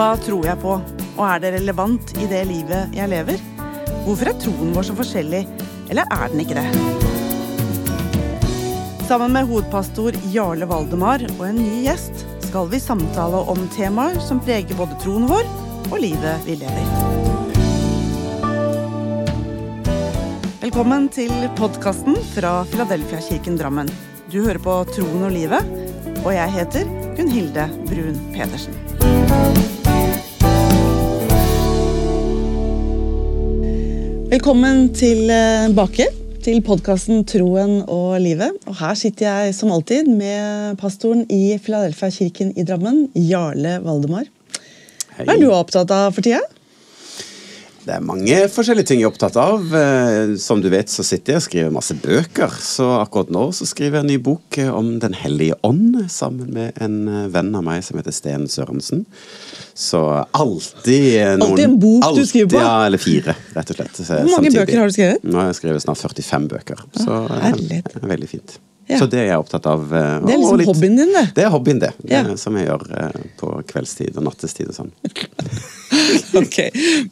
Hva tror jeg på, og er det relevant i det livet jeg lever? Hvorfor er troen vår så forskjellig, eller er den ikke det? Sammen med hovedpastor Jarle Valdemar og en ny gjest skal vi samtale om temaer som preger både troen vår og livet vi lever. Velkommen til podkasten fra Filadelfia-kirken Drammen. Du hører på Troen og livet, og jeg heter Gunhilde Brun Pedersen. Velkommen tilbake til podkasten Troen og livet. Og her sitter jeg som alltid med pastoren i Filadelfia-kirken i Drammen, Jarle Valdemar. Hva er du opptatt av for tida? Det er mange forskjellige ting jeg er opptatt av. Eh, Som du vet, så sitter jeg og skriver masse bøker. Så akkurat nå så skriver jeg en ny bok eh, om Den hellige ånd sammen med en eh, venn av meg som heter Sten Sørensen. Så alltid noen Alltid en bok du skriver på? Ja, eller fire, rett og slett. Hvor mange bøker har du skrevet? Nå har jeg skrevet snart 45 bøker. Så det er veldig fint. Ja. Så det er jeg opptatt av. eh, Det er liksom litt- hobbyen din, det. Det er hobbyen, det. det Ja. Som jeg gjør eh, på kveldstid og nattestid og sånn. Ok,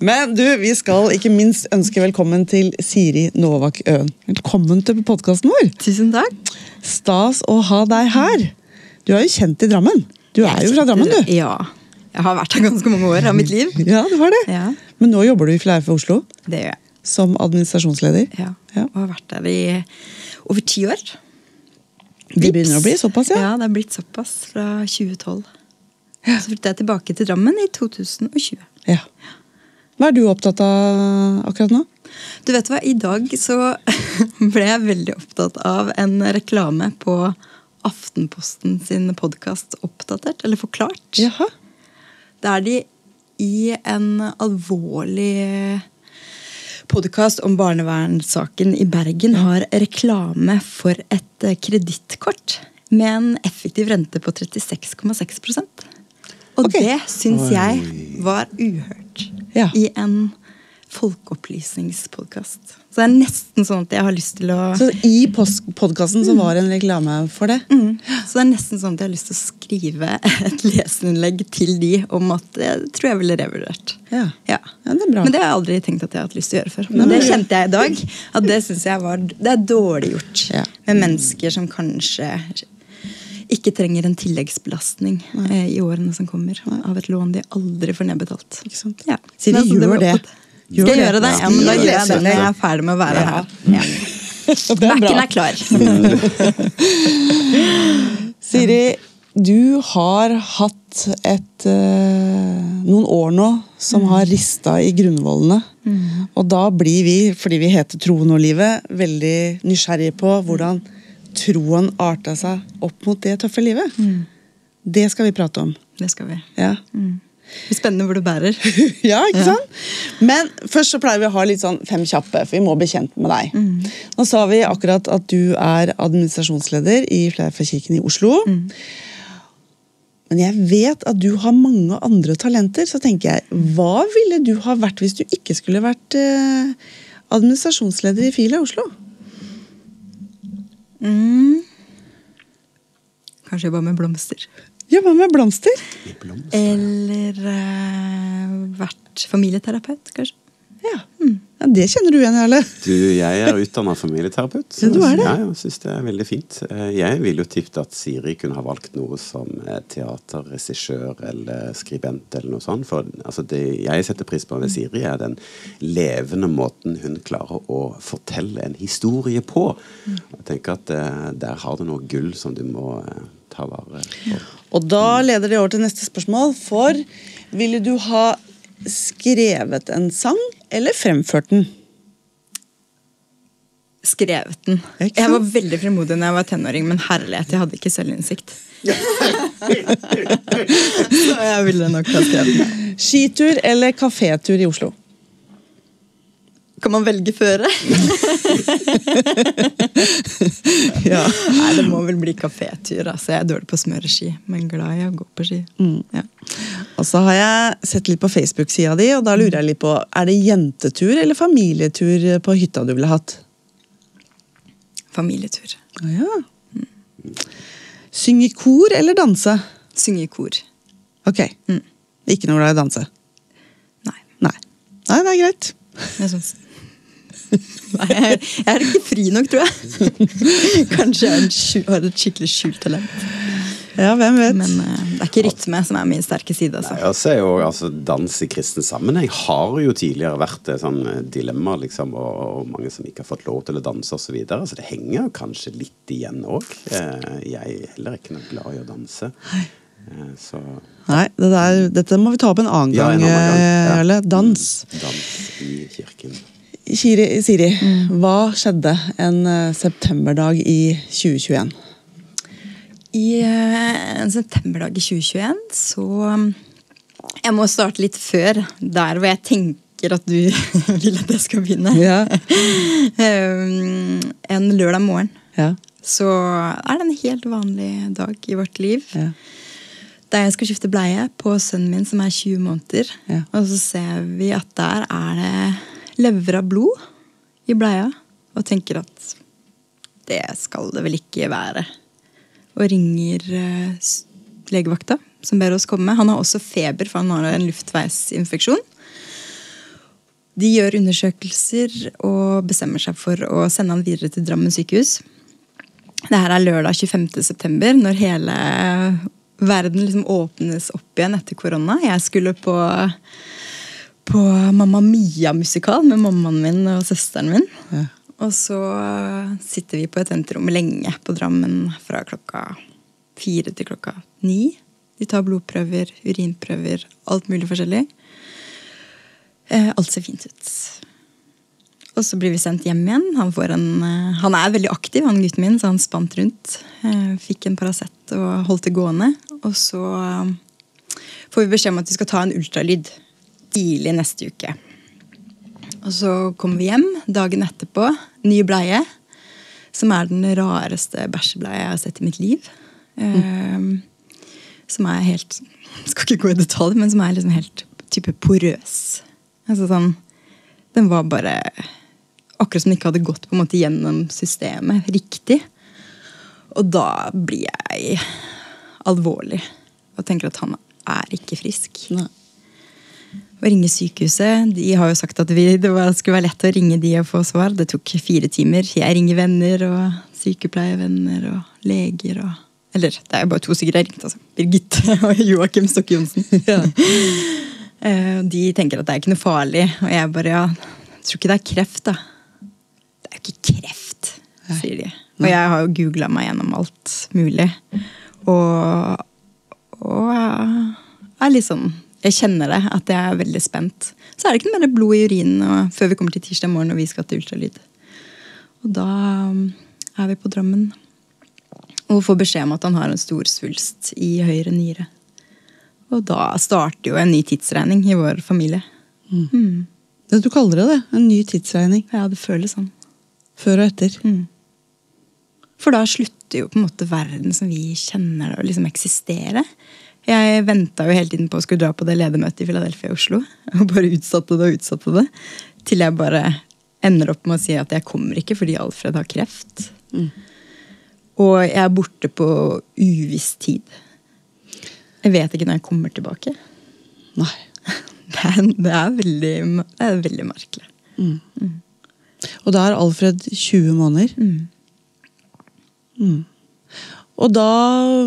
Men du, vi skal ikke minst ønske velkommen til Siri Novak Øen. Velkommen til podkasten vår. Tusen takk. Stas å ha deg her. Du er jo kjent i Drammen. Du er jo fra Drammen, du. Ja. Jeg har vært her ganske mange år av mitt liv. Ja, du har det. Ja, Men nå jobber du i Fleife Oslo det gjør jeg. som administrasjonsleder. Ja. Ja. Og har vært der i over ti år. Det begynner å bli såpass, ja. Ja, det er blitt såpass fra 2012. Så flyttet jeg tilbake til Drammen i 2020. ja. Hva er du opptatt av akkurat nå? Du vet hva, I dag så ble jeg veldig opptatt av en reklame på Aftenposten sin podkast Oppdatert, eller Forklart. Jaha. Der de i en alvorlig podkast om barnevernssaken i Bergen har reklame for et eh, kredittkort med en effektiv rente på 36,6% Og okay. det syns jeg var uhørt Ja. i en folkeopplysningspodkast. Så det er nesten sånn at jeg har lyst til å Så i podkasten så var det en reklame for det? Mm. Så det er nesten sånn at jeg har lyst til å skrive et leserinnlegg til de om at jeg tror jeg ville revurdert. Ja. Ja. Ja, det er bra. Men det har jeg aldri tenkt at jeg har hatt lyst til å gjøre før. Men det kjente jeg i dag. At det syns jeg var Det er dårlig gjort Ja. med mennesker som kanskje ikke trenger en tilleggsbelastning eh, i årene som kommer av et lån de aldri får nedbetalt. Ikke sant? Ja. Så de altså, gjør var det. Gjør Skal jeg gjøre det? Ja, men da gjør jeg det når jeg er ferdig med å være her. Ja. Det er Backen er klar. Siri, du har hatt et, eh, noen år nå som har rista i grunnvollene. Og da blir vi, fordi vi heter Troen og livet, veldig nysgjerrige på hvordan troen arta seg opp mot det tøffe livet. Det skal vi prate om. Det skal vi. Ja. Blir spennende hvor du bærer. ja, ikke Ja. sant? Men først så pleier vi å ha litt sånn fem kjappe, for vi må bli kjent med deg. Nå sa vi akkurat at du er administrasjonsleder i Fleirfjellkirken i Oslo. Men jeg vet at du har mange andre talenter, så tenker jeg, hva ville du ha vært hvis du ikke skulle vært eh, administrasjonsleder i Fila Oslo? Mm. Kanskje jobba med blomster. Jobba med blomster. blomster? Eller uh, vært familieterapeut, kanskje. Ja. ja Det kjenner du igjen, Jarle. Du, jeg er utdanna familieterapeut. Ja, du er det. Ja, jeg synes det er veldig fint. Eh, Jeg ville jo tippet at Siri kunne ha valgt noe som eh, teaterregissør eller skribent eller noe sånt. For altså, det jeg setter pris på ved Siri, er den levende måten hun klarer å fortelle en historie på. Jeg tenker at der har du noe gull som du må ta vare på. Og da leder det over til neste spørsmål. For ville du ha skrevet en sang eller fremført den? Skrevet den. Jeg var veldig fremodig da jeg var tenåring, men herlighet, jeg hadde ikke selvinnsikt. Så jeg ville nok ha skrevet den. Skitur eller kafétur i Oslo? Kan man velge føre? Ja. Nei, det må vel bli kafétur. Altså. Jeg er dårlig på å smøre ski, men glad i å gå på ski. Ja. Og så har jeg sett litt på Facebook-sida di, og da lurer jeg litt på Er det jentetur eller familietur på hytta du ville hatt? Familietur. Ah, ja. Synge i kor eller danse? Synge i kor. Ok. Ikke noe glad i danse? Nei. Nei. Nei, det er greit. Jeg syns Nei, jeg, jeg er ikke fri nok, tror jeg. Kanskje jeg har et skikkelig skjult talent. Ja, hvem vet. Men uh, det er ikke rytme som er min sterke side. Altså. Nei, også er jo altså, Dans i kristen sammenheng har jo tidligere vært et sånn eh, dilemma, liksom, og, og mange som ikke har fått lov til å danse osv. Så, videre. så det henger kanskje litt igjen òg. Eh, jeg er heller ikke noe glad i å danse. Eh, så Nei, det der, dette må vi ta opp en annen Ja, gang, gang, eh, ja. Jarle. Dans. Dans i kirken. Siri, mm. hva skjedde en eh, septemberdag i 2021? I eh, en septemberdag i 2021 så um, Jeg må starte litt før, der hvor jeg tenker at du vil at jeg skal begynne. Ja. Um, en lørdag morgen Ja. så er det en helt vanlig dag i vårt liv. Ja. Der jeg skal skifte bleie på sønnen min som er 20 måneder. Ja. Og så ser vi at der er det lever av blod i bleia. Og tenker at det skal det vel ikke være. Og ringer eh, legevakta, som ber oss komme. Han har også feber, for han har en luftveisinfeksjon. De gjør undersøkelser og bestemmer seg for å sende han videre til Drammen sykehus. Det her er lørdag 25. september, når hele verden liksom åpnes opp igjen etter korona. Jeg skulle på, på Mamma Mia-musikal med mammaen min og søsteren min. Ja. Og så sitter vi på et venterom lenge på Drammen fra klokka fire til klokka ni. De tar blodprøver, urinprøver, alt mulig forskjellig. Eh, alt ser fint ut. Og så blir vi sendt hjem igjen. Han, får en, eh, han er veldig aktiv, han gutten min, så han spant rundt. Eh, fikk en Paracet og holdt det gående. Og så eh, får vi beskjed om at vi skal ta en ultralyd tidlig neste uke. Og så kommer vi hjem dagen etterpå. Ny bleie. Som er den rareste bæsjebleia jeg har sett i mitt liv. Eh, som er helt Skal ikke gå i detalj, men som er liksom helt type porøs. Altså sånn Den var bare akkurat som den ikke hadde gått på en måte gjennom systemet riktig. Og da blir jeg alvorlig og tenker at han er ikke frisk. Nei. Å ringe sykehuset. De har jo sagt at vi, det var, skulle være lett å ringe de og få svar. Det tok fire timer. Jeg ringer venner og sykepleiervenner og leger og Eller det er jo bare to stykker jeg har ringt, altså. Birgitte og Joakim Stokke Johnsen. Ja. Eh, De tenker at det er ikke noe farlig, og jeg bare ja, jeg tror ikke det er kreft, da. Det er jo ikke kreft, sier de. Og jeg har jo googla meg gjennom alt mulig. Og, og er litt sånn Jeg kjenner det, at jeg er veldig spent. Så er det ikke noe mer blod i urinen og, før vi kommer til tirsdag morgen og vi skal til ultralyd. Og da um, er vi på Drammen og får beskjed om at han har en stor svulst i høyre nyre. Og da starter jo en ny tidsregning i vår familie. Det Du kaller det det. En ny tidsregning. Ja, det føles sånn. Før og etter. For da slutter jo på en måte verden som vi kjenner det, å liksom eksistere. Jeg venta jo hele tiden på å skulle dra på det ledermøtet i Philadelphia i Oslo. Og bare utsatte det og utsatte det. Til jeg bare ender opp med å si at jeg kommer ikke fordi Alfred har kreft. Og jeg er borte på uviss tid. Jeg vet ikke når jeg kommer tilbake. Nei. Det er, det er, veldig, det er veldig merkelig. Og da er Alfred 20 måneder. Mm. Og da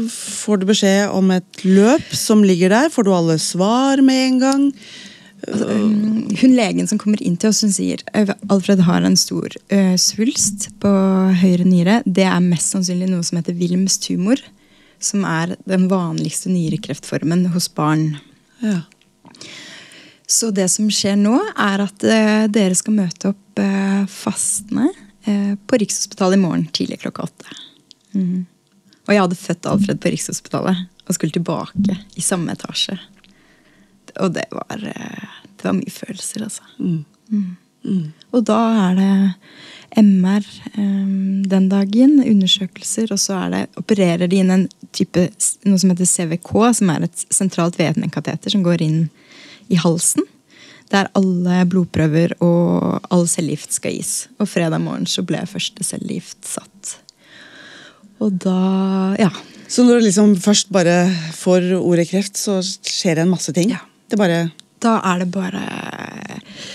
får du beskjed om et løp som ligger der. Får du alle svar med en gang? Hun legen som kommer inn til oss, hun sier Alfred har en stor ø, svulst på høyre nyre. Det er mest sannsynlig noe som heter Wilms tumor. Som er den vanligste nyrekreftformen hos barn. Ja. Så det som skjer nå, er at eh, dere skal møte opp eh, fastene på Rikshospitalet i morgen tidlig klokka åtte. Mhm. Og jeg hadde født Alfred på Rikshospitalet og skulle tilbake i samme etasje. Og det var, eh, det var mye følelser, altså. Mhm. Og da er det MR um, den dagen, undersøkelser, og så er det, opererer de inn en type, noe som heter CVK, som er et sentralt vednekateter som går inn i halsen. Der alle blodprøver og all cellegift skal gis. Og fredag morgen så ble første cellegift satt. Og da Ja. Så når du liksom først bare får ordet kreft, så skjer det en masse ting? ja. Det bare Da er det bare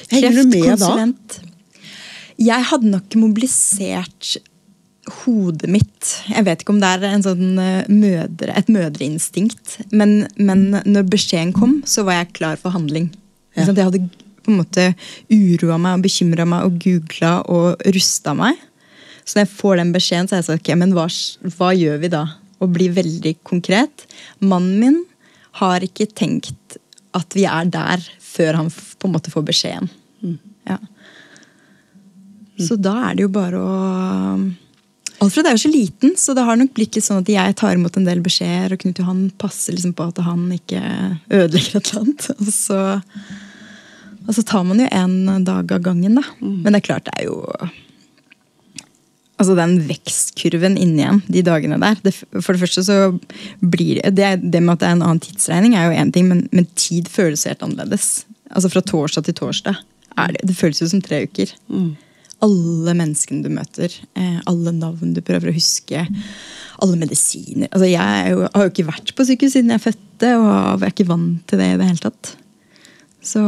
kreftkonsulent. Jeg hadde nok mobilisert hodet mitt. Jeg vet ikke om det er en sånn eh, mødre, et mødreinstinkt. Men, men når beskjeden kom, så var jeg klar for handling. Ja. Jeg hadde på en måte uroa meg og bekymra meg og googla og rusta meg. Så når jeg får den beskjeden, så er jeg sånn, ok, men hva, hva gjør vi da? Og blir veldig konkret. Mannen min har ikke tenkt at vi er der før han på en måte får beskjeden. Ja. Så da er det jo bare å Alfred er jo så liten, så det har nok blitt litt sånn at jeg tar imot en del beskjeder, og Knut Johan passer liksom på at han ikke ødelegger et eller annet. Og så, og så tar man jo en dag av gangen, da. Men det er klart, det er jo Altså den vekstkurven inni igjen de dagene der. Det, for det første så blir det, det med at det er en annen tidsregning, er jo én ting, men, men tid føles helt annerledes. Altså fra torsdag til torsdag. Det, det føles jo som tre uker. Alle menneskene du møter, eh, alle navn du prøver å huske, alle medisiner. Altså jeg jo, har jo ikke vært på sykehus siden jeg fødte, og jeg er ikke vant til det i det hele tatt. Så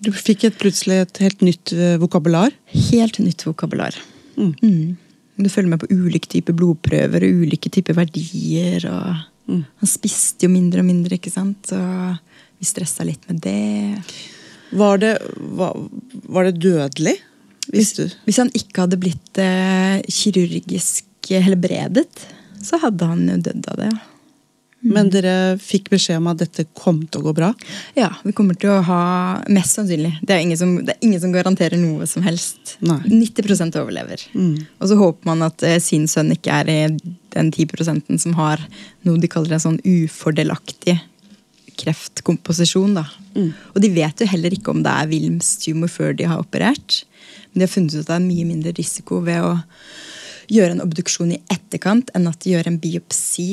Du fikk et, plutselig et helt nytt eh, vokabular. helt nytt vokabular. Mm. Du følger med på ulike typer blodprøver og ulike typer verdier. og Han spiste jo mindre og mindre, ikke sant? Og vi stressa litt med det. Var det, var, var det dødelig? Hvis du Hvis han ikke hadde blitt eh, kirurgisk helbredet, så hadde han jo dødd av det. ja. Men dere fikk beskjed om at dette kom til å gå bra? Ja, vi kommer til å ha Mest sannsynlig. Det er ingen som, det er ingen som garanterer noe som helst. Nei. 90 overlever. Og så håper man at eh, sin sønn ikke er i den 10% som har noe de kaller en sånn ufordelaktig kreftkomposisjon. da. Og de vet jo heller ikke om det er Wilms tumor før de har operert. Men de har funnet ut at det er mye mindre risiko ved å gjøre en obduksjon i etterkant enn at de gjør en biopsi.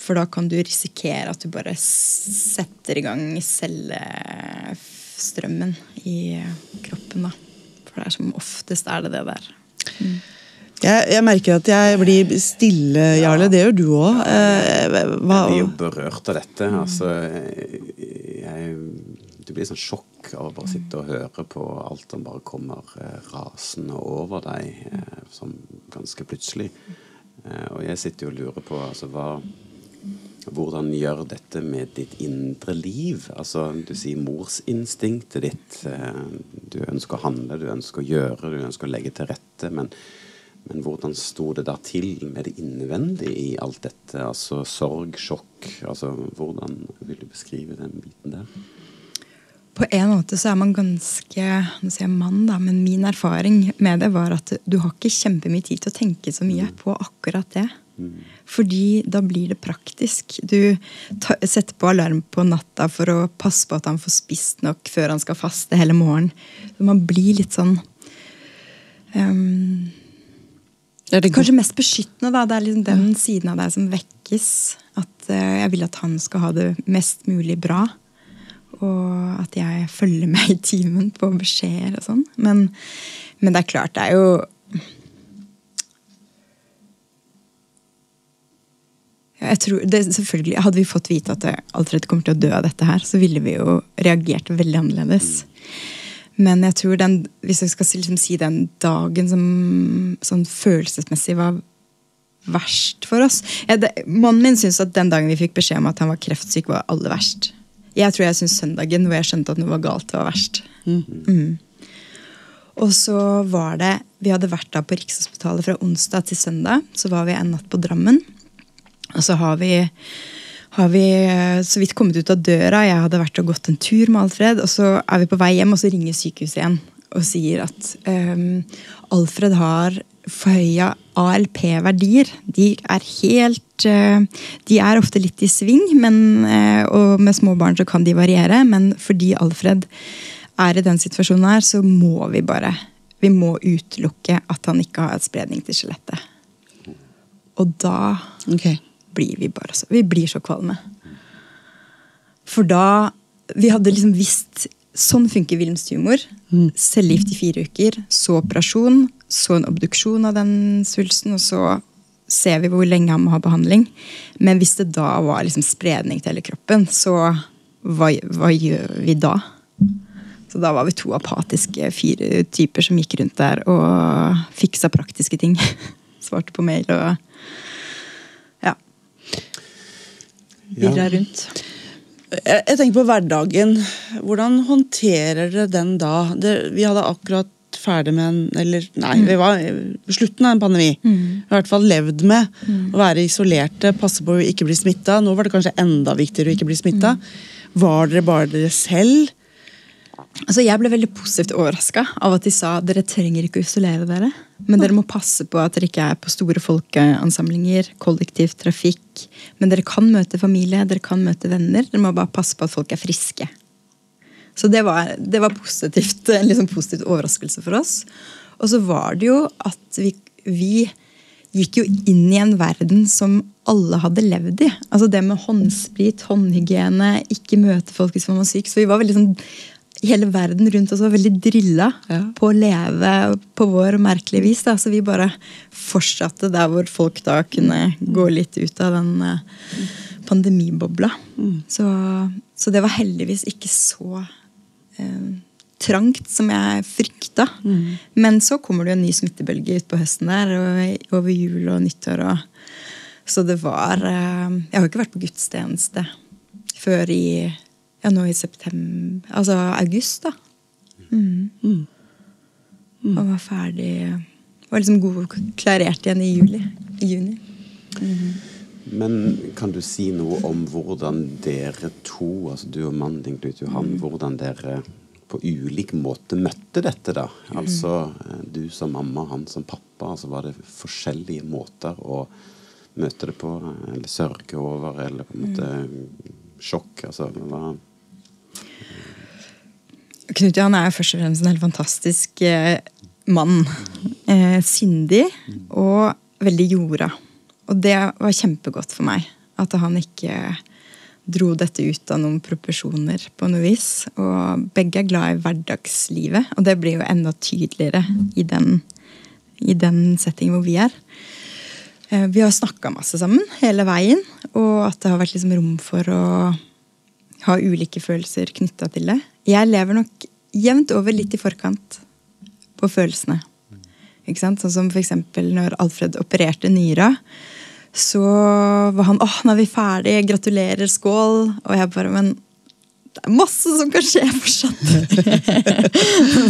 For da kan du risikere at du bare setter i gang cellestrømmen i kroppen. da. For det er som oftest er det det der. Jeg, jeg merker at jeg blir stille, Jarle. Det gjør du òg. Ja, Jeg blir jo berørt av dette. Altså, jeg, du blir sånn sjokk av å bare sitte og høre på alt som bare kommer eh, rasende over deg sånn ganske plutselig. Eh, og jeg sitter jo og lurer på altså, hva, hvordan gjør dette med ditt indre liv? Altså, du sier morsinstinktet ditt. Eh, du ønsker å handle, du ønsker å gjøre, du ønsker å legge til rette. men men hvordan sto det da til med det innvendige i alt dette? Altså sorg, sjokk altså Hvordan vil du beskrive den biten der? På en måte så er man ganske Nå sier jeg mann, da, men min erfaring med det var at du har ikke kjempemye tid til å tenke så mye på akkurat det. Fordi da blir det praktisk. Du setter på alarm på natta for å passe på at han får spist nok før han skal faste hele morgenen. Man blir litt sånn um, Er det Kanskje mest beskyttende. da, Det er liksom den siden av deg som vekkes. At eh, jeg vil at han skal ha det mest mulig bra. Og at jeg følger med i timen på beskjeder og sånn. Men, men det er klart, det er jo jeg tror, det, selvfølgelig, Hadde vi fått vite at Alfred kommer til å dø av dette, her, så ville vi jo reagert veldig annerledes. Men jeg tror den, hvis jeg skal liksom si den dagen som sånn følelsesmessig var verst for oss jeg, det, Mannen min syntes at den dagen vi fikk beskjed om at han var kreftsyk, var aller verst. Jeg tror jeg syntes søndagen hvor jeg skjønte at noe var galt, var verst. Mm. Og så var det Vi hadde vært da på Rikshospitalet fra onsdag til søndag. Så var vi en natt på Drammen. Og så har vi, har vi eh, så vidt kommet ut av døra. Jeg hadde vært og gått en tur med Alfred. Og så er vi på vei hjem, og så ringer sykehuset igjen og sier at um, Alfred har forhøya ALP-verdier. De er helt eh, De er ofte litt i sving, men, eh, og med små barn så kan de variere. Men fordi Alfred er i den situasjonen her, så må vi bare Vi må utelukke at han ikke har et spredning til skjelettet. Og da Ok. Blir vi bare så Vi blir så kvalme. For da Vi hadde liksom visst Sånn funker Wilms tumor. Cellegift i fire uker, så operasjon, så en obduksjon av den svulsten, og så ser vi hvor lenge han må ha behandling. Men hvis det da var liksom spredning til hele kroppen, så hva, hva gjør vi da? Så da var vi to apatiske fire typer som gikk rundt der og fiksa praktiske ting. Svarte på mail og. Virra Ja. rundt. Jeg, jeg tenker på hverdagen. Hvordan håndterer dere den da? Det, vi hadde akkurat ferdig med en Eller nei, vi var på slutten av en pandemi. I hvert fall levd med å være isolerte, passe på å ikke bli smitta. Nå var det kanskje enda viktigere å ikke bli smitta. Var dere bare dere selv? Altså, jeg ble veldig positivt overraska av at de sa dere trenger ikke å isolere dere. Men dere må passe på at dere ikke er på store folkeansamlinger, kollektiv trafikk. Men dere kan møte familie, dere kan møte venner. Dere må bare passe på at folk er friske. Så det var, det var positivt, en liksom positiv overraskelse for oss. Og så var det jo at vi, vi gikk jo inn i en verden som alle hadde levd i. Altså det med håndsprit, håndhygiene, ikke møte folk hvis man var syk. Så vi var veldig sånn Hele verden rundt oss var veldig drilla Ja. på å leve på vår merkelige vis. Da. Så vi bare fortsatte der hvor folk da kunne gå litt ut av den eh, pandemibobla. Så, så det var heldigvis ikke så eh, trangt som jeg frykta. Men så kommer det jo en ny smittebølge utpå høsten der, og over jul og nyttår. Og, så det var eh, Jeg har jo ikke vært på gudstjeneste før i ja, nå i september Altså august, da. Mm. Og var ferdig Var liksom god klarert igjen i juli. I juni. Men kan du si noe om hvordan dere to, altså du og mannen din Knut Johan, hvordan dere på ulik måte møtte dette, da? Altså eh, du som mamma, han som pappa. altså Var det forskjellige måter å møte det på, eller sørge over, eller på en måte sjokk? Altså hva Knut Johan er først og fremst en helt fantastisk eh, mann. Eh, sindig og veldig jorda. Og det var kjempegodt for meg. At han ikke dro dette ut av noen proporsjoner på noe vis. Og begge er glad i hverdagslivet, og det blir jo enda tydeligere i den, i den settingen hvor vi er. Eh, Vi har snakka masse sammen hele veien, og at det har vært liksom rom for å ha ulike følelser knytta til det. Jeg lever nok jevnt over litt i forkant på følelsene. Ikke sant? Sånn som eksempel når Alfred opererte nyra. Så var han 'Åh, nå er vi ferdig. Gratulerer. Skål.' Og jeg bare 'Men det er masse som kan skje fortsatt'.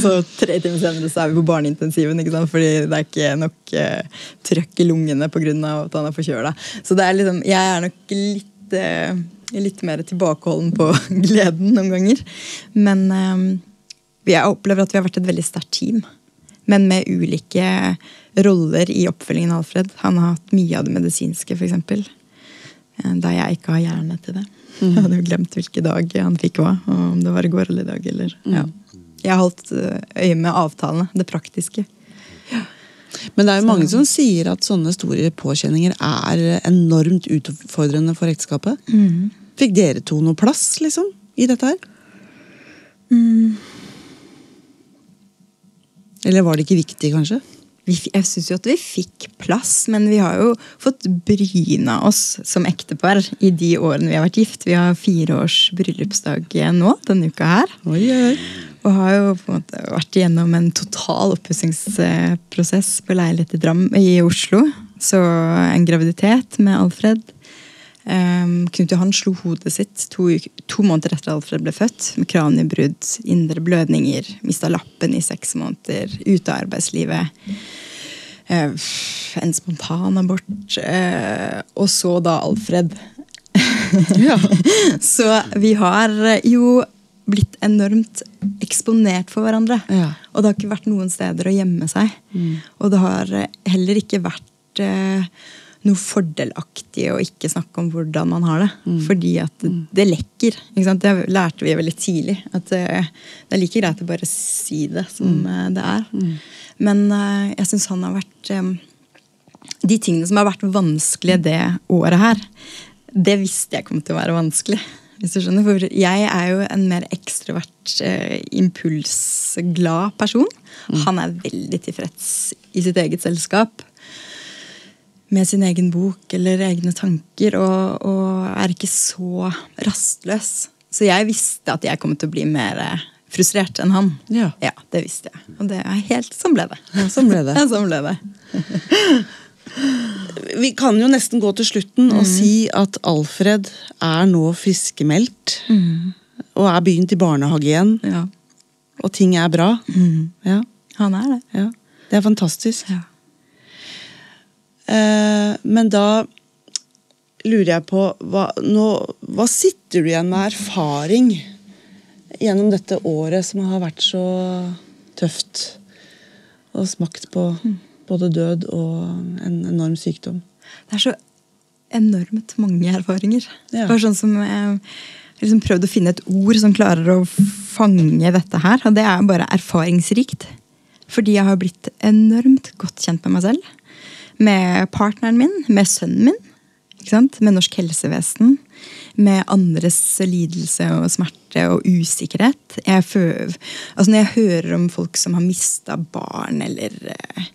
så tre timer senere så er vi på barneintensiven, ikke sant? fordi det er ikke nok eh, trøkk i lungene pga. at han er forkjøla. Så det er liksom, jeg er nok litt, eh, litt mer tilbakeholden på gleden noen ganger. Men eh, jeg opplever at vi har vært et veldig sterkt team. Men med ulike roller i oppfølgingen av Alfred. Han har hatt mye av det medisinske, f.eks. Da jeg ikke har hjerne til det. Jeg hadde jo glemt hvilken dag han fikk hva. Og om det var i går eller i dag. Eller, ja. Jeg har holdt eh, øye med avtalene. Det praktiske. Men det er jo mange som sier at sånne store påkjenninger er enormt utfordrende for ekteskapet. Fikk dere to noe plass, liksom, i dette her? Eller var det ikke viktig, kanskje? Jeg syns jo at vi fikk plass, men vi har jo fått bryna oss som ektepar i de årene vi har vært gift. Vi har fire års bryllupsdag nå denne uka her. Oi, oi. Og har jo på en måte vært igjennom en total oppussingsprosess på leilighet i, Dram i Oslo. Så en graviditet med Alfred. Um, Knut Johan slo hodet sitt to, to måneder etter Alfred ble født. Med kraniebrudd, indre blødninger, mista lappen i seks måneder, ute av arbeidslivet. Uh, en spontanabort. Uh, og så da Alfred. Ja. Så vi har eh, jo blitt enormt eksponert for hverandre. Ja. Og det har ikke vært noen steder å gjemme seg. Og det har eh, heller ikke vært eh, noe fordelaktig å ikke snakke om hvordan man har det. Fordi at det, det lekker. Ikke sant? Det lærte vi veldig tidlig. At det, det er like greit å bare si det som mm. det er. Men uh, jeg syns han har vært um, De tingene som har vært vanskelige det året her, det visste jeg kom til å være vanskelig. Hvis du skjønner, For jeg er jo en mer ekstrovert, eh, impulsglad person. Han er veldig tilfreds i sitt eget selskap. Med sin egen bok eller egne tanker. Og, og er ikke så rastløs Så jeg visste at jeg kom til å bli mer eh, frustrert enn han. Ja. ja det visste jeg. Og det er helt sånn ble det. Ja, sånn ble det. Ja, sånn ble det. Vi kan jo nesten gå til slutten og si at Alfred er nå friskmeldt. Og er begynt i barnehage igjen. Ja. Og ting er bra. Ja, Han er det. ja. Det er fantastisk. Ja. Eh, men da lurer jeg på hva, nå, hva sitter du igjen med erfaring gjennom dette året som har vært så tøft? Og smakt på både død og en enorm sykdom. Det er så enormt mange erfaringer. Ja. Bare sånn som Jeg har liksom prøvd å finne et ord som klarer å fange dette her. Og det er bare erfaringsrikt. Fordi jeg har blitt enormt godt kjent med meg selv. Med partneren min, med sønnen min, med norsk helsevesen. Med andres lidelse og smerte og usikkerhet. Jeg føl, altså når jeg hører om folk som har mista barn eller eh,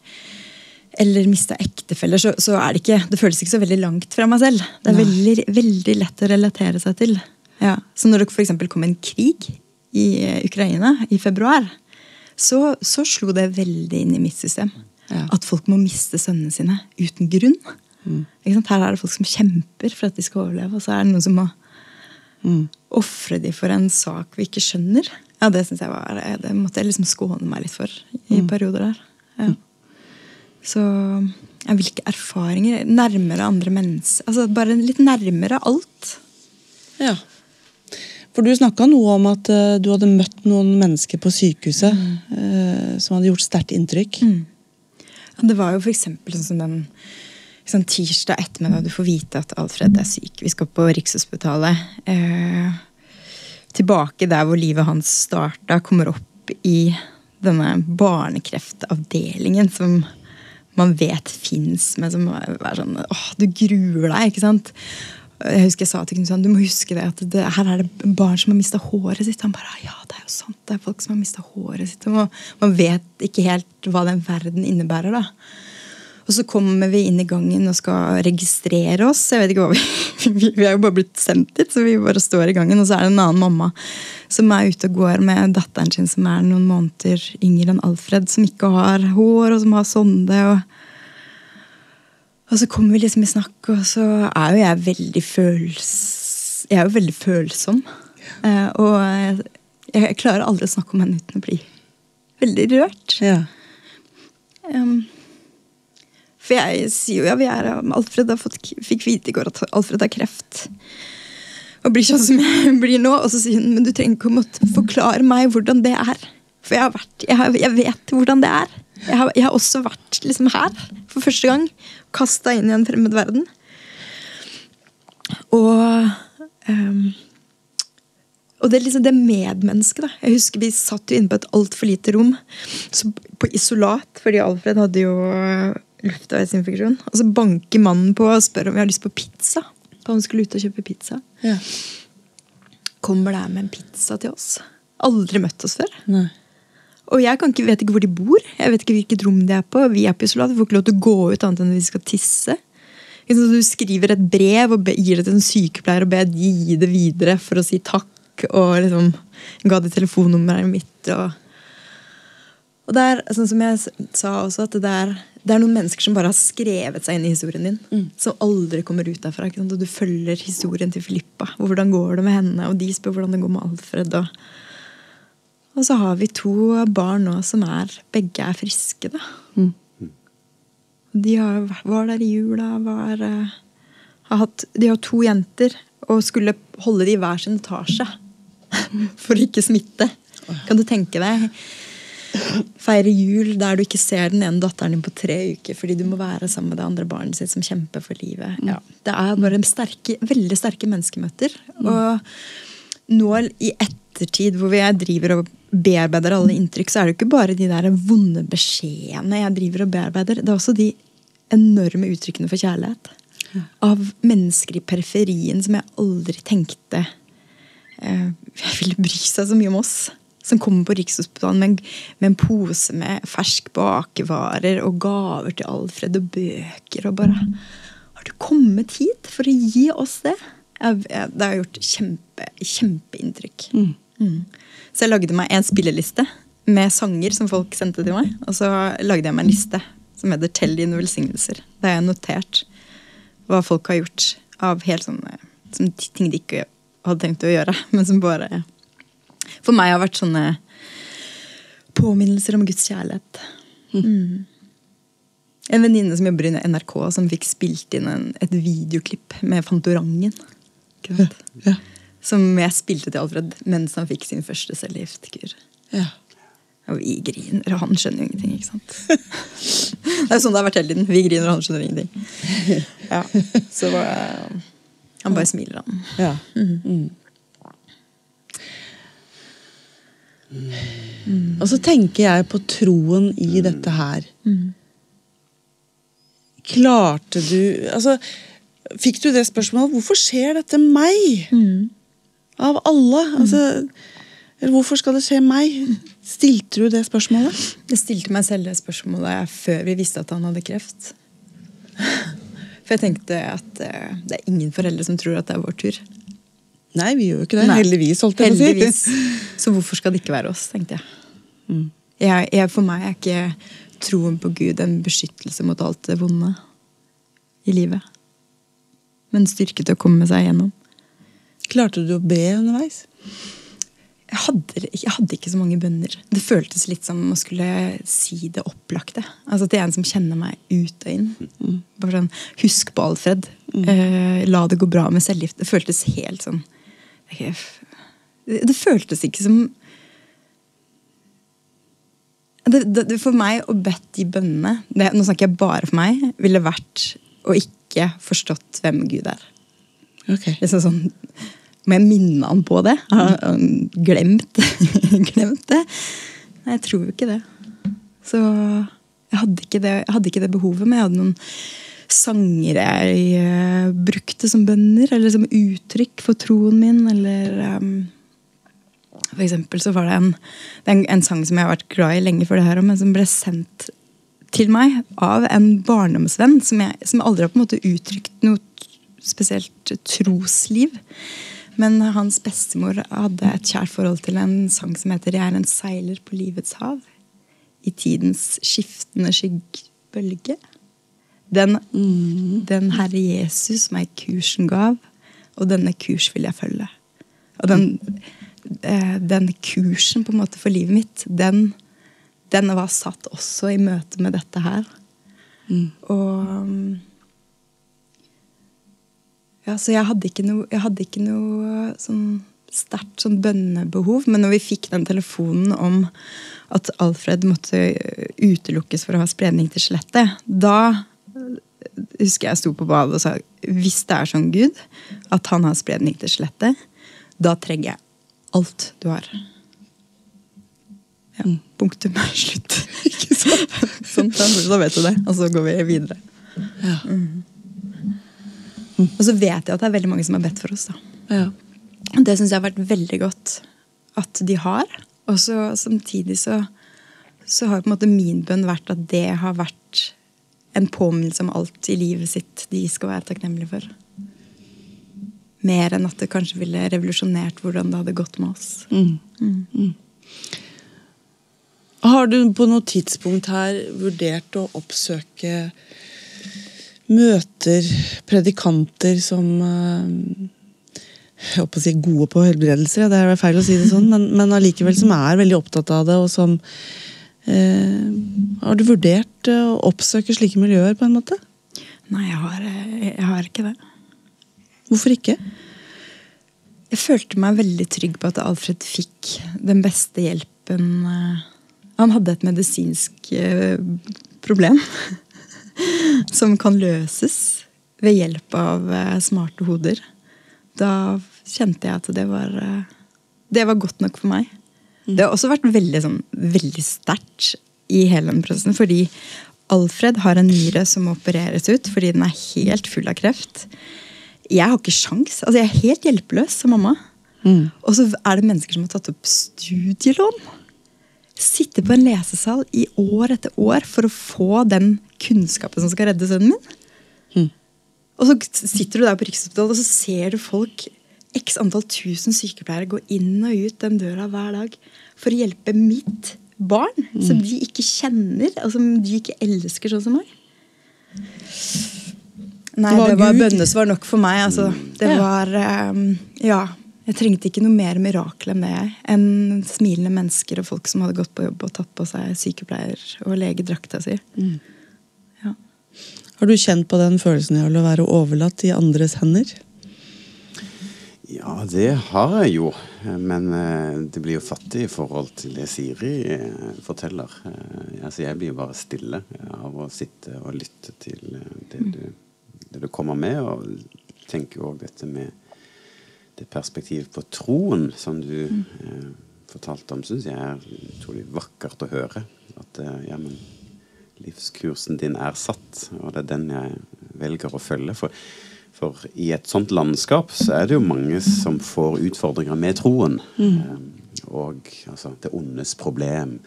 eller mista ektefeller, så, så er det ikke Det føles ikke så veldig langt fra meg selv. Det er veldig, veldig lett å relatere seg til. Ja. Så når det f.eks. kom en krig i eh, Ukraina i februar, så, så slo det veldig inn i mitt system. Ja. At folk må miste sønnene sine uten grunn. Sant? Her er det folk som kjemper for at de skal overleve, og så er det noen som må ofre de for en sak vi ikke skjønner. Ja, Det synes jeg var, det måtte jeg liksom skåne meg litt for i perioder der. Ja. Så ja, hvilke erfaringer? Nærmere andre mennesker. Altså Bare litt nærmere alt. Ja. For du snakka noe om at uh, du hadde møtt noen mennesker på sykehuset eh, som hadde gjort sterkt inntrykk. Ja, det var jo eksempel sånn den sånn tirsdag ettermiddag du får vite at Alfred er syk. Vi skal på Rikshospitalet. Eh, tilbake der hvor livet hans starta, kommer opp i denne barnekreftavdelingen som man vet fins, men som er sånn åh, Du gruer deg, ikke sant? Jeg husker jeg sa til Knut du må huske det, at det, her er det barn som har mista håret sitt. Han bare ja, det er jo sant. Det er folk som har mista håret sitt. Og man vet ikke helt hva den verden innebærer. da. Og så kommer vi inn i gangen og skal registrere oss. Jeg vet ikke hva vi, vi er jo bare blitt sendt dit, så vi bare står i gangen. Og så er det en annen mamma som er ute og går med datteren sin som er noen måneder yngre enn Alfred, som ikke har hår, og som har sonde. og og så kommer vi liksom i snakk, og så er jo jeg veldig føls... Jeg er jo veldig følsom. Eh, og jeg, jeg klarer aldri å snakke om henne uten å bli veldig rørt. Ja. Um, for jeg sier jo ja, vi er Alfred har fått, fikk vite i går at Alfred har kreft. Og blir sånn som jeg blir nå. Og så sier hun men du trenger ikke å måtte forklare meg hvordan det er. For jeg har vært, jeg, har, jeg vet hvordan det er. Jeg har, jeg har også vært liksom her for første gang. Kasta inn i en fremmed verden. Og um, og det liksom det medmennesket. da. Jeg husker Vi satt jo inne på et altfor lite rom. Så på isolat, fordi Alfred hadde jo øh, luftveisinfeksjon. Og så banker mannen på og spør om vi har lyst på pizza. For han skulle ut og kjøpe pizza. Ja. Kommer der med en pizza til oss. Aldri møtt oss før. Nei. Og jeg kan ikke, vet ikke hvor de bor. Jeg vet ikke hvilket rom de er på. Vi er på isolat, vi får ikke lov til å gå ut annet enn vi skal tisse. Du skriver et brev og gir det til en sykepleier og ber de gi det videre for å si takk. Og liksom ga de telefonnummeret mitt. Og, og det er sånn som jeg sa også, at det er, det er noen mennesker som bare har skrevet seg inn i historien din. Som aldri kommer ut derfra. Ikke sant? Og du følger historien til Filippa. Hvordan går det med henne? Og de spør hvordan det går med Alfred. og og så har vi to barn nå som er begge er friske, da. De har, var der i jula, var eh, har hatt, De har to jenter og skulle holde de i hver sin etasje for å ikke smitte. Kan du tenke deg? Feire jul der du ikke ser den ene datteren din på tre uker fordi du må være sammen med det andre barnet sitt som kjemper for livet. Ja, det er bare sterke, veldig sterke menneskemøter. Og nå i ettertid hvor jeg driver og bearbeider alle inntrykk, så er det jo ikke bare de der vonde beskjedene jeg driver og bearbeider. Det er også de enorme uttrykkene for kjærlighet. Av mennesker i periferien som jeg aldri tenkte eh, ville bry seg så mye om oss. Som kommer på Rikshospitalet med, med en pose med fersk bakevarer og gaver til Alfred og bøker. Og bare Har du kommet hit for å gi oss det? Jeg, jeg, det har gjort kjempe, kjempeinntrykk. Mm. Så jeg lagde meg en spilleliste med sanger som folk sendte til meg. Og så lagde jeg meg en liste som heter 'Tell dine velsignelser'. Der jeg har notert hva folk har gjort av helt sånne som ting de ikke hadde tenkt å gjøre, men som bare for meg har vært sånne påminnelser om Guds kjærlighet. Mm. En venninne som jobber i NRK, som fikk spilt inn en, et videoklipp med Fantorangen. Ikke sant? Ja. Som jeg spilte til Alfred mens han fikk sin første cellegiftkur. Ja. Og vi griner, og han skjønner jo ingenting. ikke sant? det er jo sånn det har vært hele tiden. Vi griner, og han skjønner ingenting. Ja, Så eh, han bare smiler, han. Ja. Mm. Og så tenker jeg på troen i dette her. Klarte du Altså, fikk du det spørsmålet? Hvorfor skjer dette meg? Av alle? Altså, hvorfor skal det skje meg? Stilte du det spørsmålet? Jeg stilte meg selv det spørsmålet før vi visste at han hadde kreft. For jeg tenkte at eh, det er ingen foreldre som tror at det er vår tur. Nei, vi gjør jo ikke det. Nei. Heldigvis, holdt jeg på å si. Så hvorfor skal det ikke være oss, tenkte jeg. jeg, jeg for meg er ikke troen på Gud en beskyttelse mot alt det vonde i livet. Men styrke til å komme seg gjennom. Klarte du å be underveis? Jeg hadde, jeg hadde ikke så mange bønner. Det føltes litt som å skulle si det opplagte. Altså Til en som kjenner meg ut og inn. Bare sånn, Husk på Alfred. Eh, la det gå bra med cellegift. Det føltes helt sånn det, det føltes ikke som det, For meg å bedt de bønnene det, Nå snakker jeg bare for meg. Ville vært å ikke forstått hvem Gud er. Okay. Liksom sånn, må jeg minne han på det? Har han glemt, glemt det? Nei, jeg tror jo ikke det. Så jeg hadde ikke det, jeg hadde ikke det behovet, men jeg hadde noen sanger jeg eh, brukte som bønner, eller som uttrykk for troen min, eller um, For eksempel så var det en, det en, en sang som jeg har vært glad i lenge før det her, men som ble sendt til meg av en barndomsvenn som, jeg, som aldri har på en måte uttrykt noe spesielt trosliv. Men hans bestemor hadde et kjært forhold til en sang som heter 'Jeg er en seiler på livets hav'. I tidens skiftende skyggbølge. Den, den Herre Jesus meg kursen gav, og denne kurs vil jeg følge. Og den, eh, den kursen på en måte for livet mitt, den, den var satt også i møte med dette her. Og um, ja, så jeg hadde ikke noe, hadde ikke noe sånn sterkt sånn bønnebehov. Men når vi fikk den telefonen om at Alfred måtte utelukkes for å ha spredning til skjelettet, da husker jeg sto på badet og sa hvis det er sånn Gud at han har spredning til skjelettet, da trenger jeg alt du har. Ja, punktum er slutt. Ikke sant? sånn, da, vet du det. Og så går vi videre. Ja. Og så vet jeg at det er veldig mange som har bedt for oss. da. Ja. Det syns jeg har vært veldig godt at de har. Og så samtidig så, så har på en måte min bønn vært at det har vært en påminnelse om alt i livet sitt de skal være takknemlige for. Mer enn at det kanskje ville revolusjonert hvordan det hadde gått med oss. Har du på noe tidspunkt her vurdert å oppsøke møter, predikanter som eh, jeg håper å si gode på helbredelser, det er feil å si det sånn, men, men allikevel som er veldig opptatt av det, og som eh, Har du vurdert eh, å oppsøke slike miljøer, på en måte? Nei, jeg har, jeg har ikke det. Hvorfor ikke? Jeg følte meg veldig trygg på at Alfred fikk den beste hjelpen. Han hadde et medisinsk eh, problem som kan løses ved hjelp av eh, smarte hoder. Da kjente jeg at det var, eh, det var godt nok for meg. Det har også vært veldig, sånn, veldig sterkt i hele den prosessen. Fordi Alfred har en nyre som må opereres ut fordi den er helt full av kreft. Jeg har ikke sjans. Altså, jeg er helt hjelpeløs som mamma. Og så er det mennesker som har tatt opp studielån. Sitte på en lesesal i år etter år for å få den kunnskapen som skal redde sønnen min. Og så sitter du der på Rikshospitalet og så ser du folk, x antall tusen sykepleiere, gå inn og ut den døra hver dag for å hjelpe mitt barn, som de ikke kjenner, og som de ikke elsker sånn som meg. Nei, Det var var bønnesvar nok for meg. Altså. Det var um, Ja. Jeg trengte ikke noe mer mirakel enn det. Enn smilende mennesker og folk som hadde gått på jobb og tatt på seg sykepleier- og legedrakta si. Ja. Har du kjent på den følelsen av å være overlatt i andres hender? Ja, det har jeg jo. Men eh, det blir jo fattig i forhold til det Siri eh, forteller. Eh, altså, jeg blir jo bare stille av å sitte og lytte til det, du, det du kommer med. Og tenker jo òg dette med det perspektivet på troen som du eh, fortalte om, syns jeg er utrolig vakkert å høre. At eh, ja, men livskursen din er satt, og det er den jeg velger å følge. For, for i et sånt landskap så er det jo mange som får utfordringer med troen. Eh, og altså det ondes problem.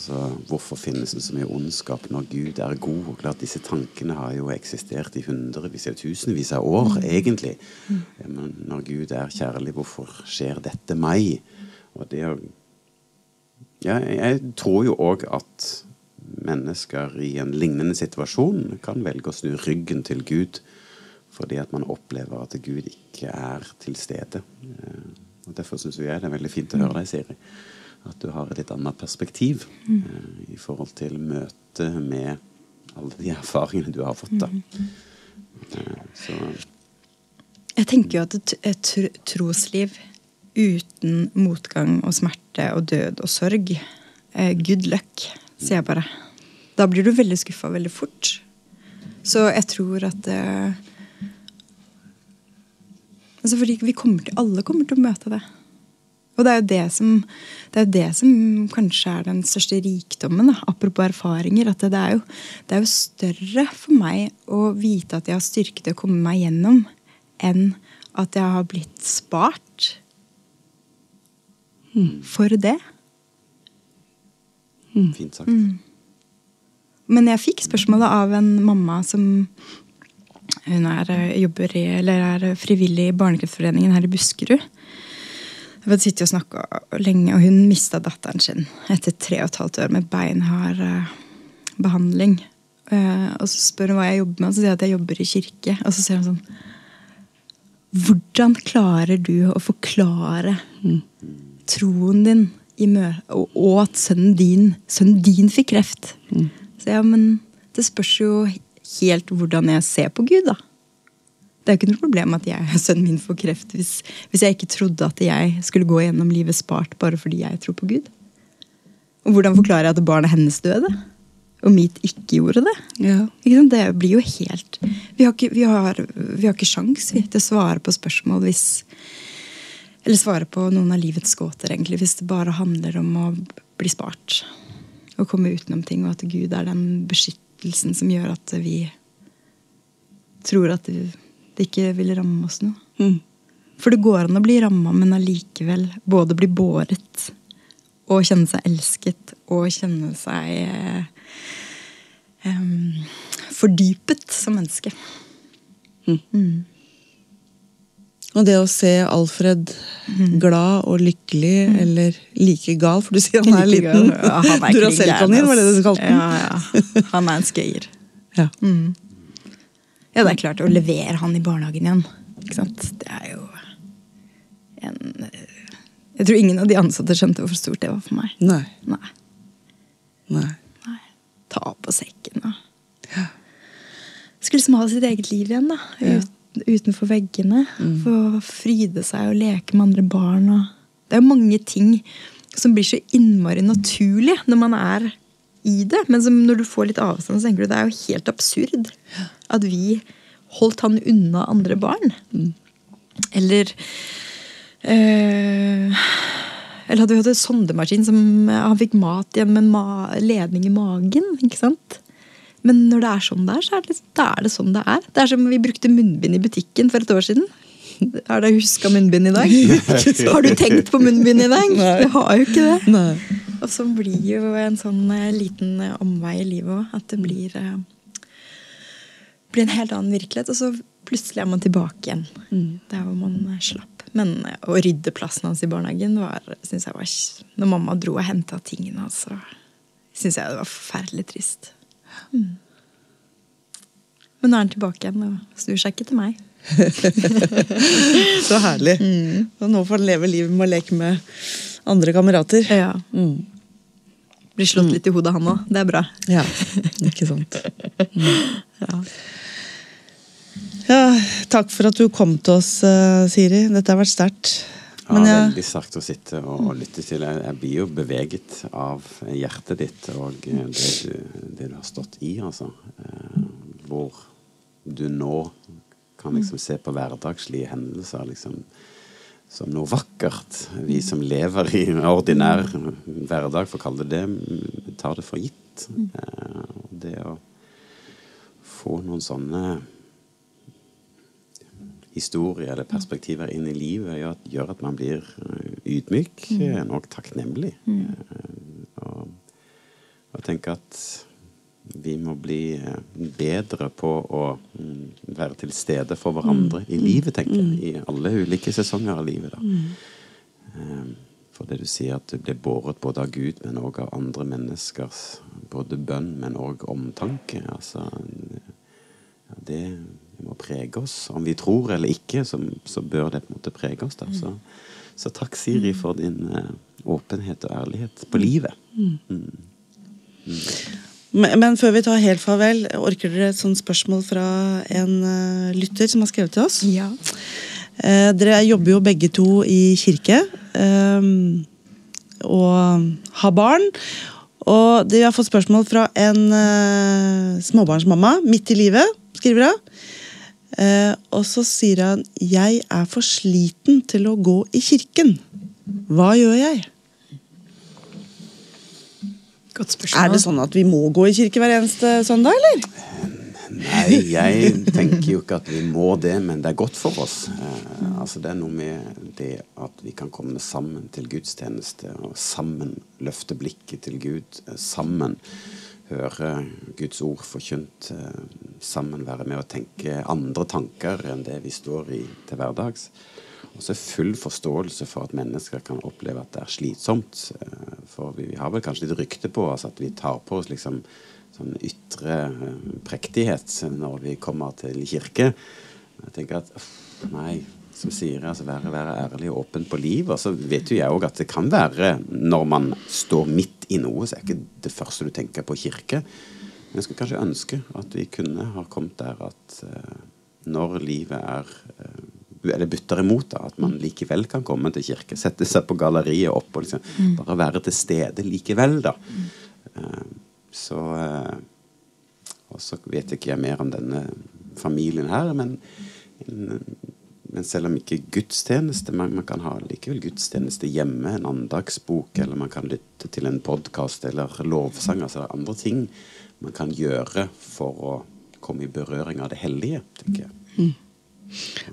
Altså, hvorfor finnes det så mye ondskap når Gud er god? Og klart Disse tankene har jo eksistert i hundrevis av tusenvis av år, egentlig. Ja, men når Gud er kjærlig, hvorfor skjer dette meg? Og det å ja, jeg tror jo òg at mennesker i en lignende situasjon kan velge å snu ryggen til Gud fordi at man opplever at Gud ikke er til stede. Eh, Og Derfor syns jeg det er veldig fint å høre deg, Siri. At du har et litt annet perspektiv eh, i forhold til møtet med alle de erfaringene du har fått. da. Eh, Så Jeg tenker jo at et, et tr- trosliv uten motgang og smerte og død og sorg eh, Good luck, sier jeg bare. Da blir du veldig skuffa veldig fort. Så jeg tror at eh, altså fordi vi kommer til, Alle kommer til å møte det. Og det er jo det som, det er jo det som kanskje er den største rikdommen, da, apropos erfaringer. At det, det, er jo, det er jo større for meg å vite at jeg har styrke til å komme meg gjennom, enn at jeg har blitt spart for det. fint sagt. Men jeg fikk spørsmålet av en mamma som hun er, jobber i, eller er frivillig i Barnekreftforeningen her i Buskerud. Vi hadde sittet og snakka lenge, og hun mista datteren sin etter tre og et halvt år med beinhard eh, behandling. Eh, og så spør hun hva jeg jobber med, og så sier jeg at jeg jobber i kirke. Og så sier hun sånn Hvordan klarer du å forklare troen din og, og at sønnen din, sønnen din fikk kreft? Så ja, men det spørs jo helt hvordan jeg ser på Gud, da. Det er jo ikke noe problem at jeg, og sønnen min får kreft hvis, hvis jeg ikke trodde at jeg skulle gå gjennom livet spart bare fordi jeg tror på Gud. Og hvordan forklarer jeg at barnet hennes døde? Og mitt ikke gjorde det? Ja. Ikke sant? Det blir jo helt Vi har ikke, vi har, vi har ikke sjans vi, til å svare på spørsmål hvis Eller svare på noen av livets gåter, egentlig, hvis det bare handler om å bli spart. Å komme utenom ting, og at Gud er den beskyttelsen som gjør at vi tror at det, det ikke vil ramme oss noe. Mm. For det går an å bli ramma, men allikevel både bli båret og kjenne seg elsket og kjenne seg eh, fordypet som menneske. Og det å se Alfred glad og lykkelig, eller like gal, for du sier han er Like liten. Ja, Duracell-kanin, var det det du kalte den? Ja, ja. Han er en skøyer. Ja. Ja, det er klart, å levere han i barnehagen igjen. Ikke sant? Det er jo en eh, Jeg tror ingen av de ansatte skjønte hvor stort det var for meg. Nei. Nei. Nei. Nei. Ta på sekken og Skulle liksom ha sitt eget liv igjen, da. Ja. Ut, utenfor veggene. Få fryde seg og leke med andre barn. Og det er jo mange ting som blir så innmari naturlig når man er i det. Men som når du får litt avstand, så tenker du det er jo helt absurd at vi holdt han unna andre barn. Eller øh, Eller hadde vi hatt en sondemaskin som eh, han fikk mat igjen med en ma ledning i magen. ikke sant? Men når det er sånn det er, så er det, liksom, er det sånn det er. Det er som vi brukte munnbind i butikken for et år siden. Har dere huska munnbind i dag? Har du tenkt på munnbind i dag? Jeg har jo ikke det. Nei. Og så blir jo en sånn eh, liten eh, omvei i livet òg. At det blir, eh, blir en helt annen virkelighet. Og så plutselig er man tilbake igjen der hvor man slapp. Men å rydde plassen hans i barnehagen var, synes jeg var Når mamma dro og henta tingene hans, så syns jeg det var forferdelig trist. Mm. Men nå er han tilbake igjen og snur seg ikke til meg. Så herlig. Og nå får han leve livet med å leke med andre kamerater. Ja. Mm. Blir slått litt i hodet, han òg. Det er bra. Ja, ikke sant. Ja. Ja, takk for at du kom til oss, eh, Siri. Dette har vært sterkt. Ja, Men jeg, Veldig sterkt å sitte og, og lytte til. Jeg, jeg blir jo beveget av hjertet ditt og eh, det du, det du har stått i, altså. Eh, hvor du nå kan liksom se på hverdagslige hendelser liksom som noe vakkert. Vi som lever i en ordinær hverdag, for å kalle det det, tar det for gitt. Eh, og det å få noen sånne historier eller perspektiver inn i livet gjør, at- gjør at man blir eh, ydmyk eh, og takknemlig. Eh, Og, og tenker at vi må bli eh, bedre på å mm, være til stede for hverandre i livet, tenker jeg. I alle ulike sesonger av livet. da. Eh, For det du sier, at du blir båret både av Gud, men òg av andre menneskers både bønn, men òg omtanke. Altså, ja, det må prege oss. Om vi tror eller ikke, så, så bør det på en måte prege oss. Da. Så, så takk, Siri, for din uh, åpenhet og ærlighet på livet. men, men før vi tar helt farvel, orker dere et sånt spørsmål fra en eh, lytter som har skrevet til oss? Ja. Eh, dere jobber jo begge to i kirke. eh, og har barn. Og de har fått spørsmål fra en eh, småbarnsmamma midt i livet, skriver hun. Og så sier han 'Jeg er for sliten til å gå i kirken'. Hva gjør jeg? Godt spørsmål. Er det sånn at vi må gå i kirke hver eneste søndag, eller? Nei, jeg tenker jo ikke at vi må det, men det er godt for oss. Eh, altså Det er noe med det at vi kan komme sammen til gudstjeneste, og sammen løfte blikket til Gud. eh, Sammen høre Guds ord forkynt. eh, Sammen være med å tenke andre tanker enn det vi står i til hverdags. Og så full forståelse for at mennesker kan oppleve at det er slitsomt. eh, For vi, vi har vel kanskje litt rykte på oss at vi tar på oss liksom sånn ytre eh, prektighet når vi kommer til kirke. Jeg tenker at nei, som sier altså være, være ærlig og åpen på livet. Og så vet jo jeg òg at det kan være når man står midt i noe, så er ikke det første du tenker på kirke. Men jeg skulle kanskje ønske at vi kunne ha kommet der at eh, når livet er eller butter imot, da, at man likevel kan komme til kirke. Sette seg på galleriet opp og liksom bare være til stede likevel, da. Mm. så eh, Og så vet ikke jeg mer om denne familien her, men, men selv om ikke gudstjeneste Man, man kan ha likevel gudstjeneste hjemme, en andagsbok, eller man kan lytte til en podkast eller lovsang. Altså andre ting man kan gjøre for å komme i berøring av det hellige, tenker jeg.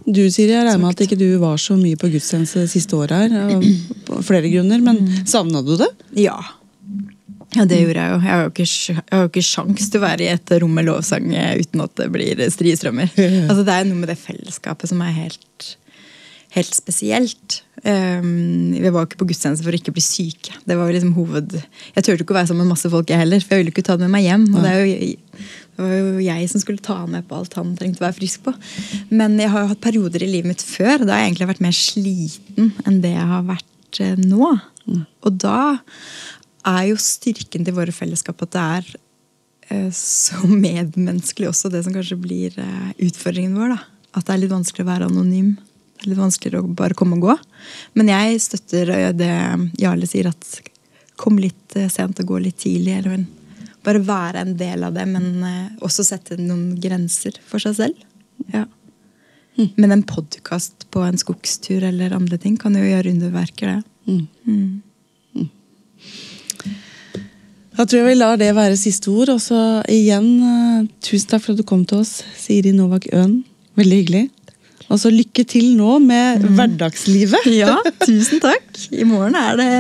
Du Siri, jeg regner med at ikke du var så mye på gudstjeneste det siste året her. Av flere grunner, men savna du det? Ja. Ja, det gjorde jeg jo. Jeg har jo ikke, jeg har jo ikke sjans til å være i et rom med lovsang eh, uten at det blir strie strømmer. Altså, det er noe med det fellesskapet som er helt, helt spesielt. Um, vi var ikke på gudstjeneste for å ikke bli syke. Det var jo liksom hoved... Jeg turte ikke å være sammen med masse folk, jeg heller, for jeg ville ikke ta det med meg hjem. Og det, er jo, det var jo jeg som skulle ta med på alt han trengte å være frisk på. Men jeg har jo hatt perioder i livet mitt før, da har jeg egentlig vært mer sliten enn det jeg har vært eh, nå. Og da er jo styrken til våre fellesskap at det er eh, så medmenneskelig også det som kanskje blir eh, utfordringen vår. da. At det er litt vanskelig å være anonym. Litt vanskeligere å bare komme og gå. Men jeg støtter eh, det Jarle sier, at kom litt eh, sent og gå litt tidlig. eller bare være en del av det, men eh, også sette noen grenser for seg selv. Ja. Men en podkast på en skogstur eller andre ting kan jo gjøre underverker, det. Da tror jeg vi lar det være siste ord. Og så igjen, tusen takk for at du kom til oss, Siri Novak Øen. Veldig hyggelig. Og så lykke til nå med hverdagslivet. Ja, tusen takk. I morgen er det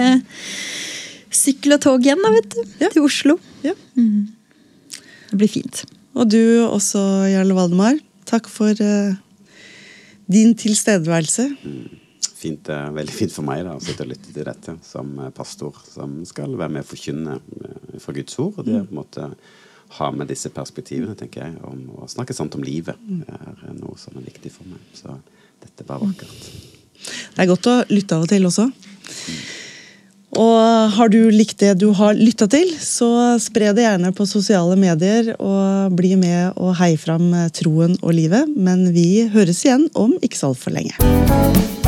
sykkel og tog igjen, da, vet du. Ja. Til Oslo. Ja. Det blir fint. Og du også, Jarle Valdemar. Takk for uh, din tilstedeværelse. Mm. Fint, uh, veldig fint for meg da, å sitte og lytte til dette som pastor som skal være med å forkynne fra Guds ord. og det på en måte ha med disse perspektivene, tenker jeg, om å snakke sant om livet. Er noe som er viktig for meg. Så dette var vakkert. Det er godt å lytte av og til også. Og har du likt det du har lytta til, så spre det gjerne på sosiale medier og bli med og hei fram troen og livet. Men vi høres igjen om ikke så altfor lenge.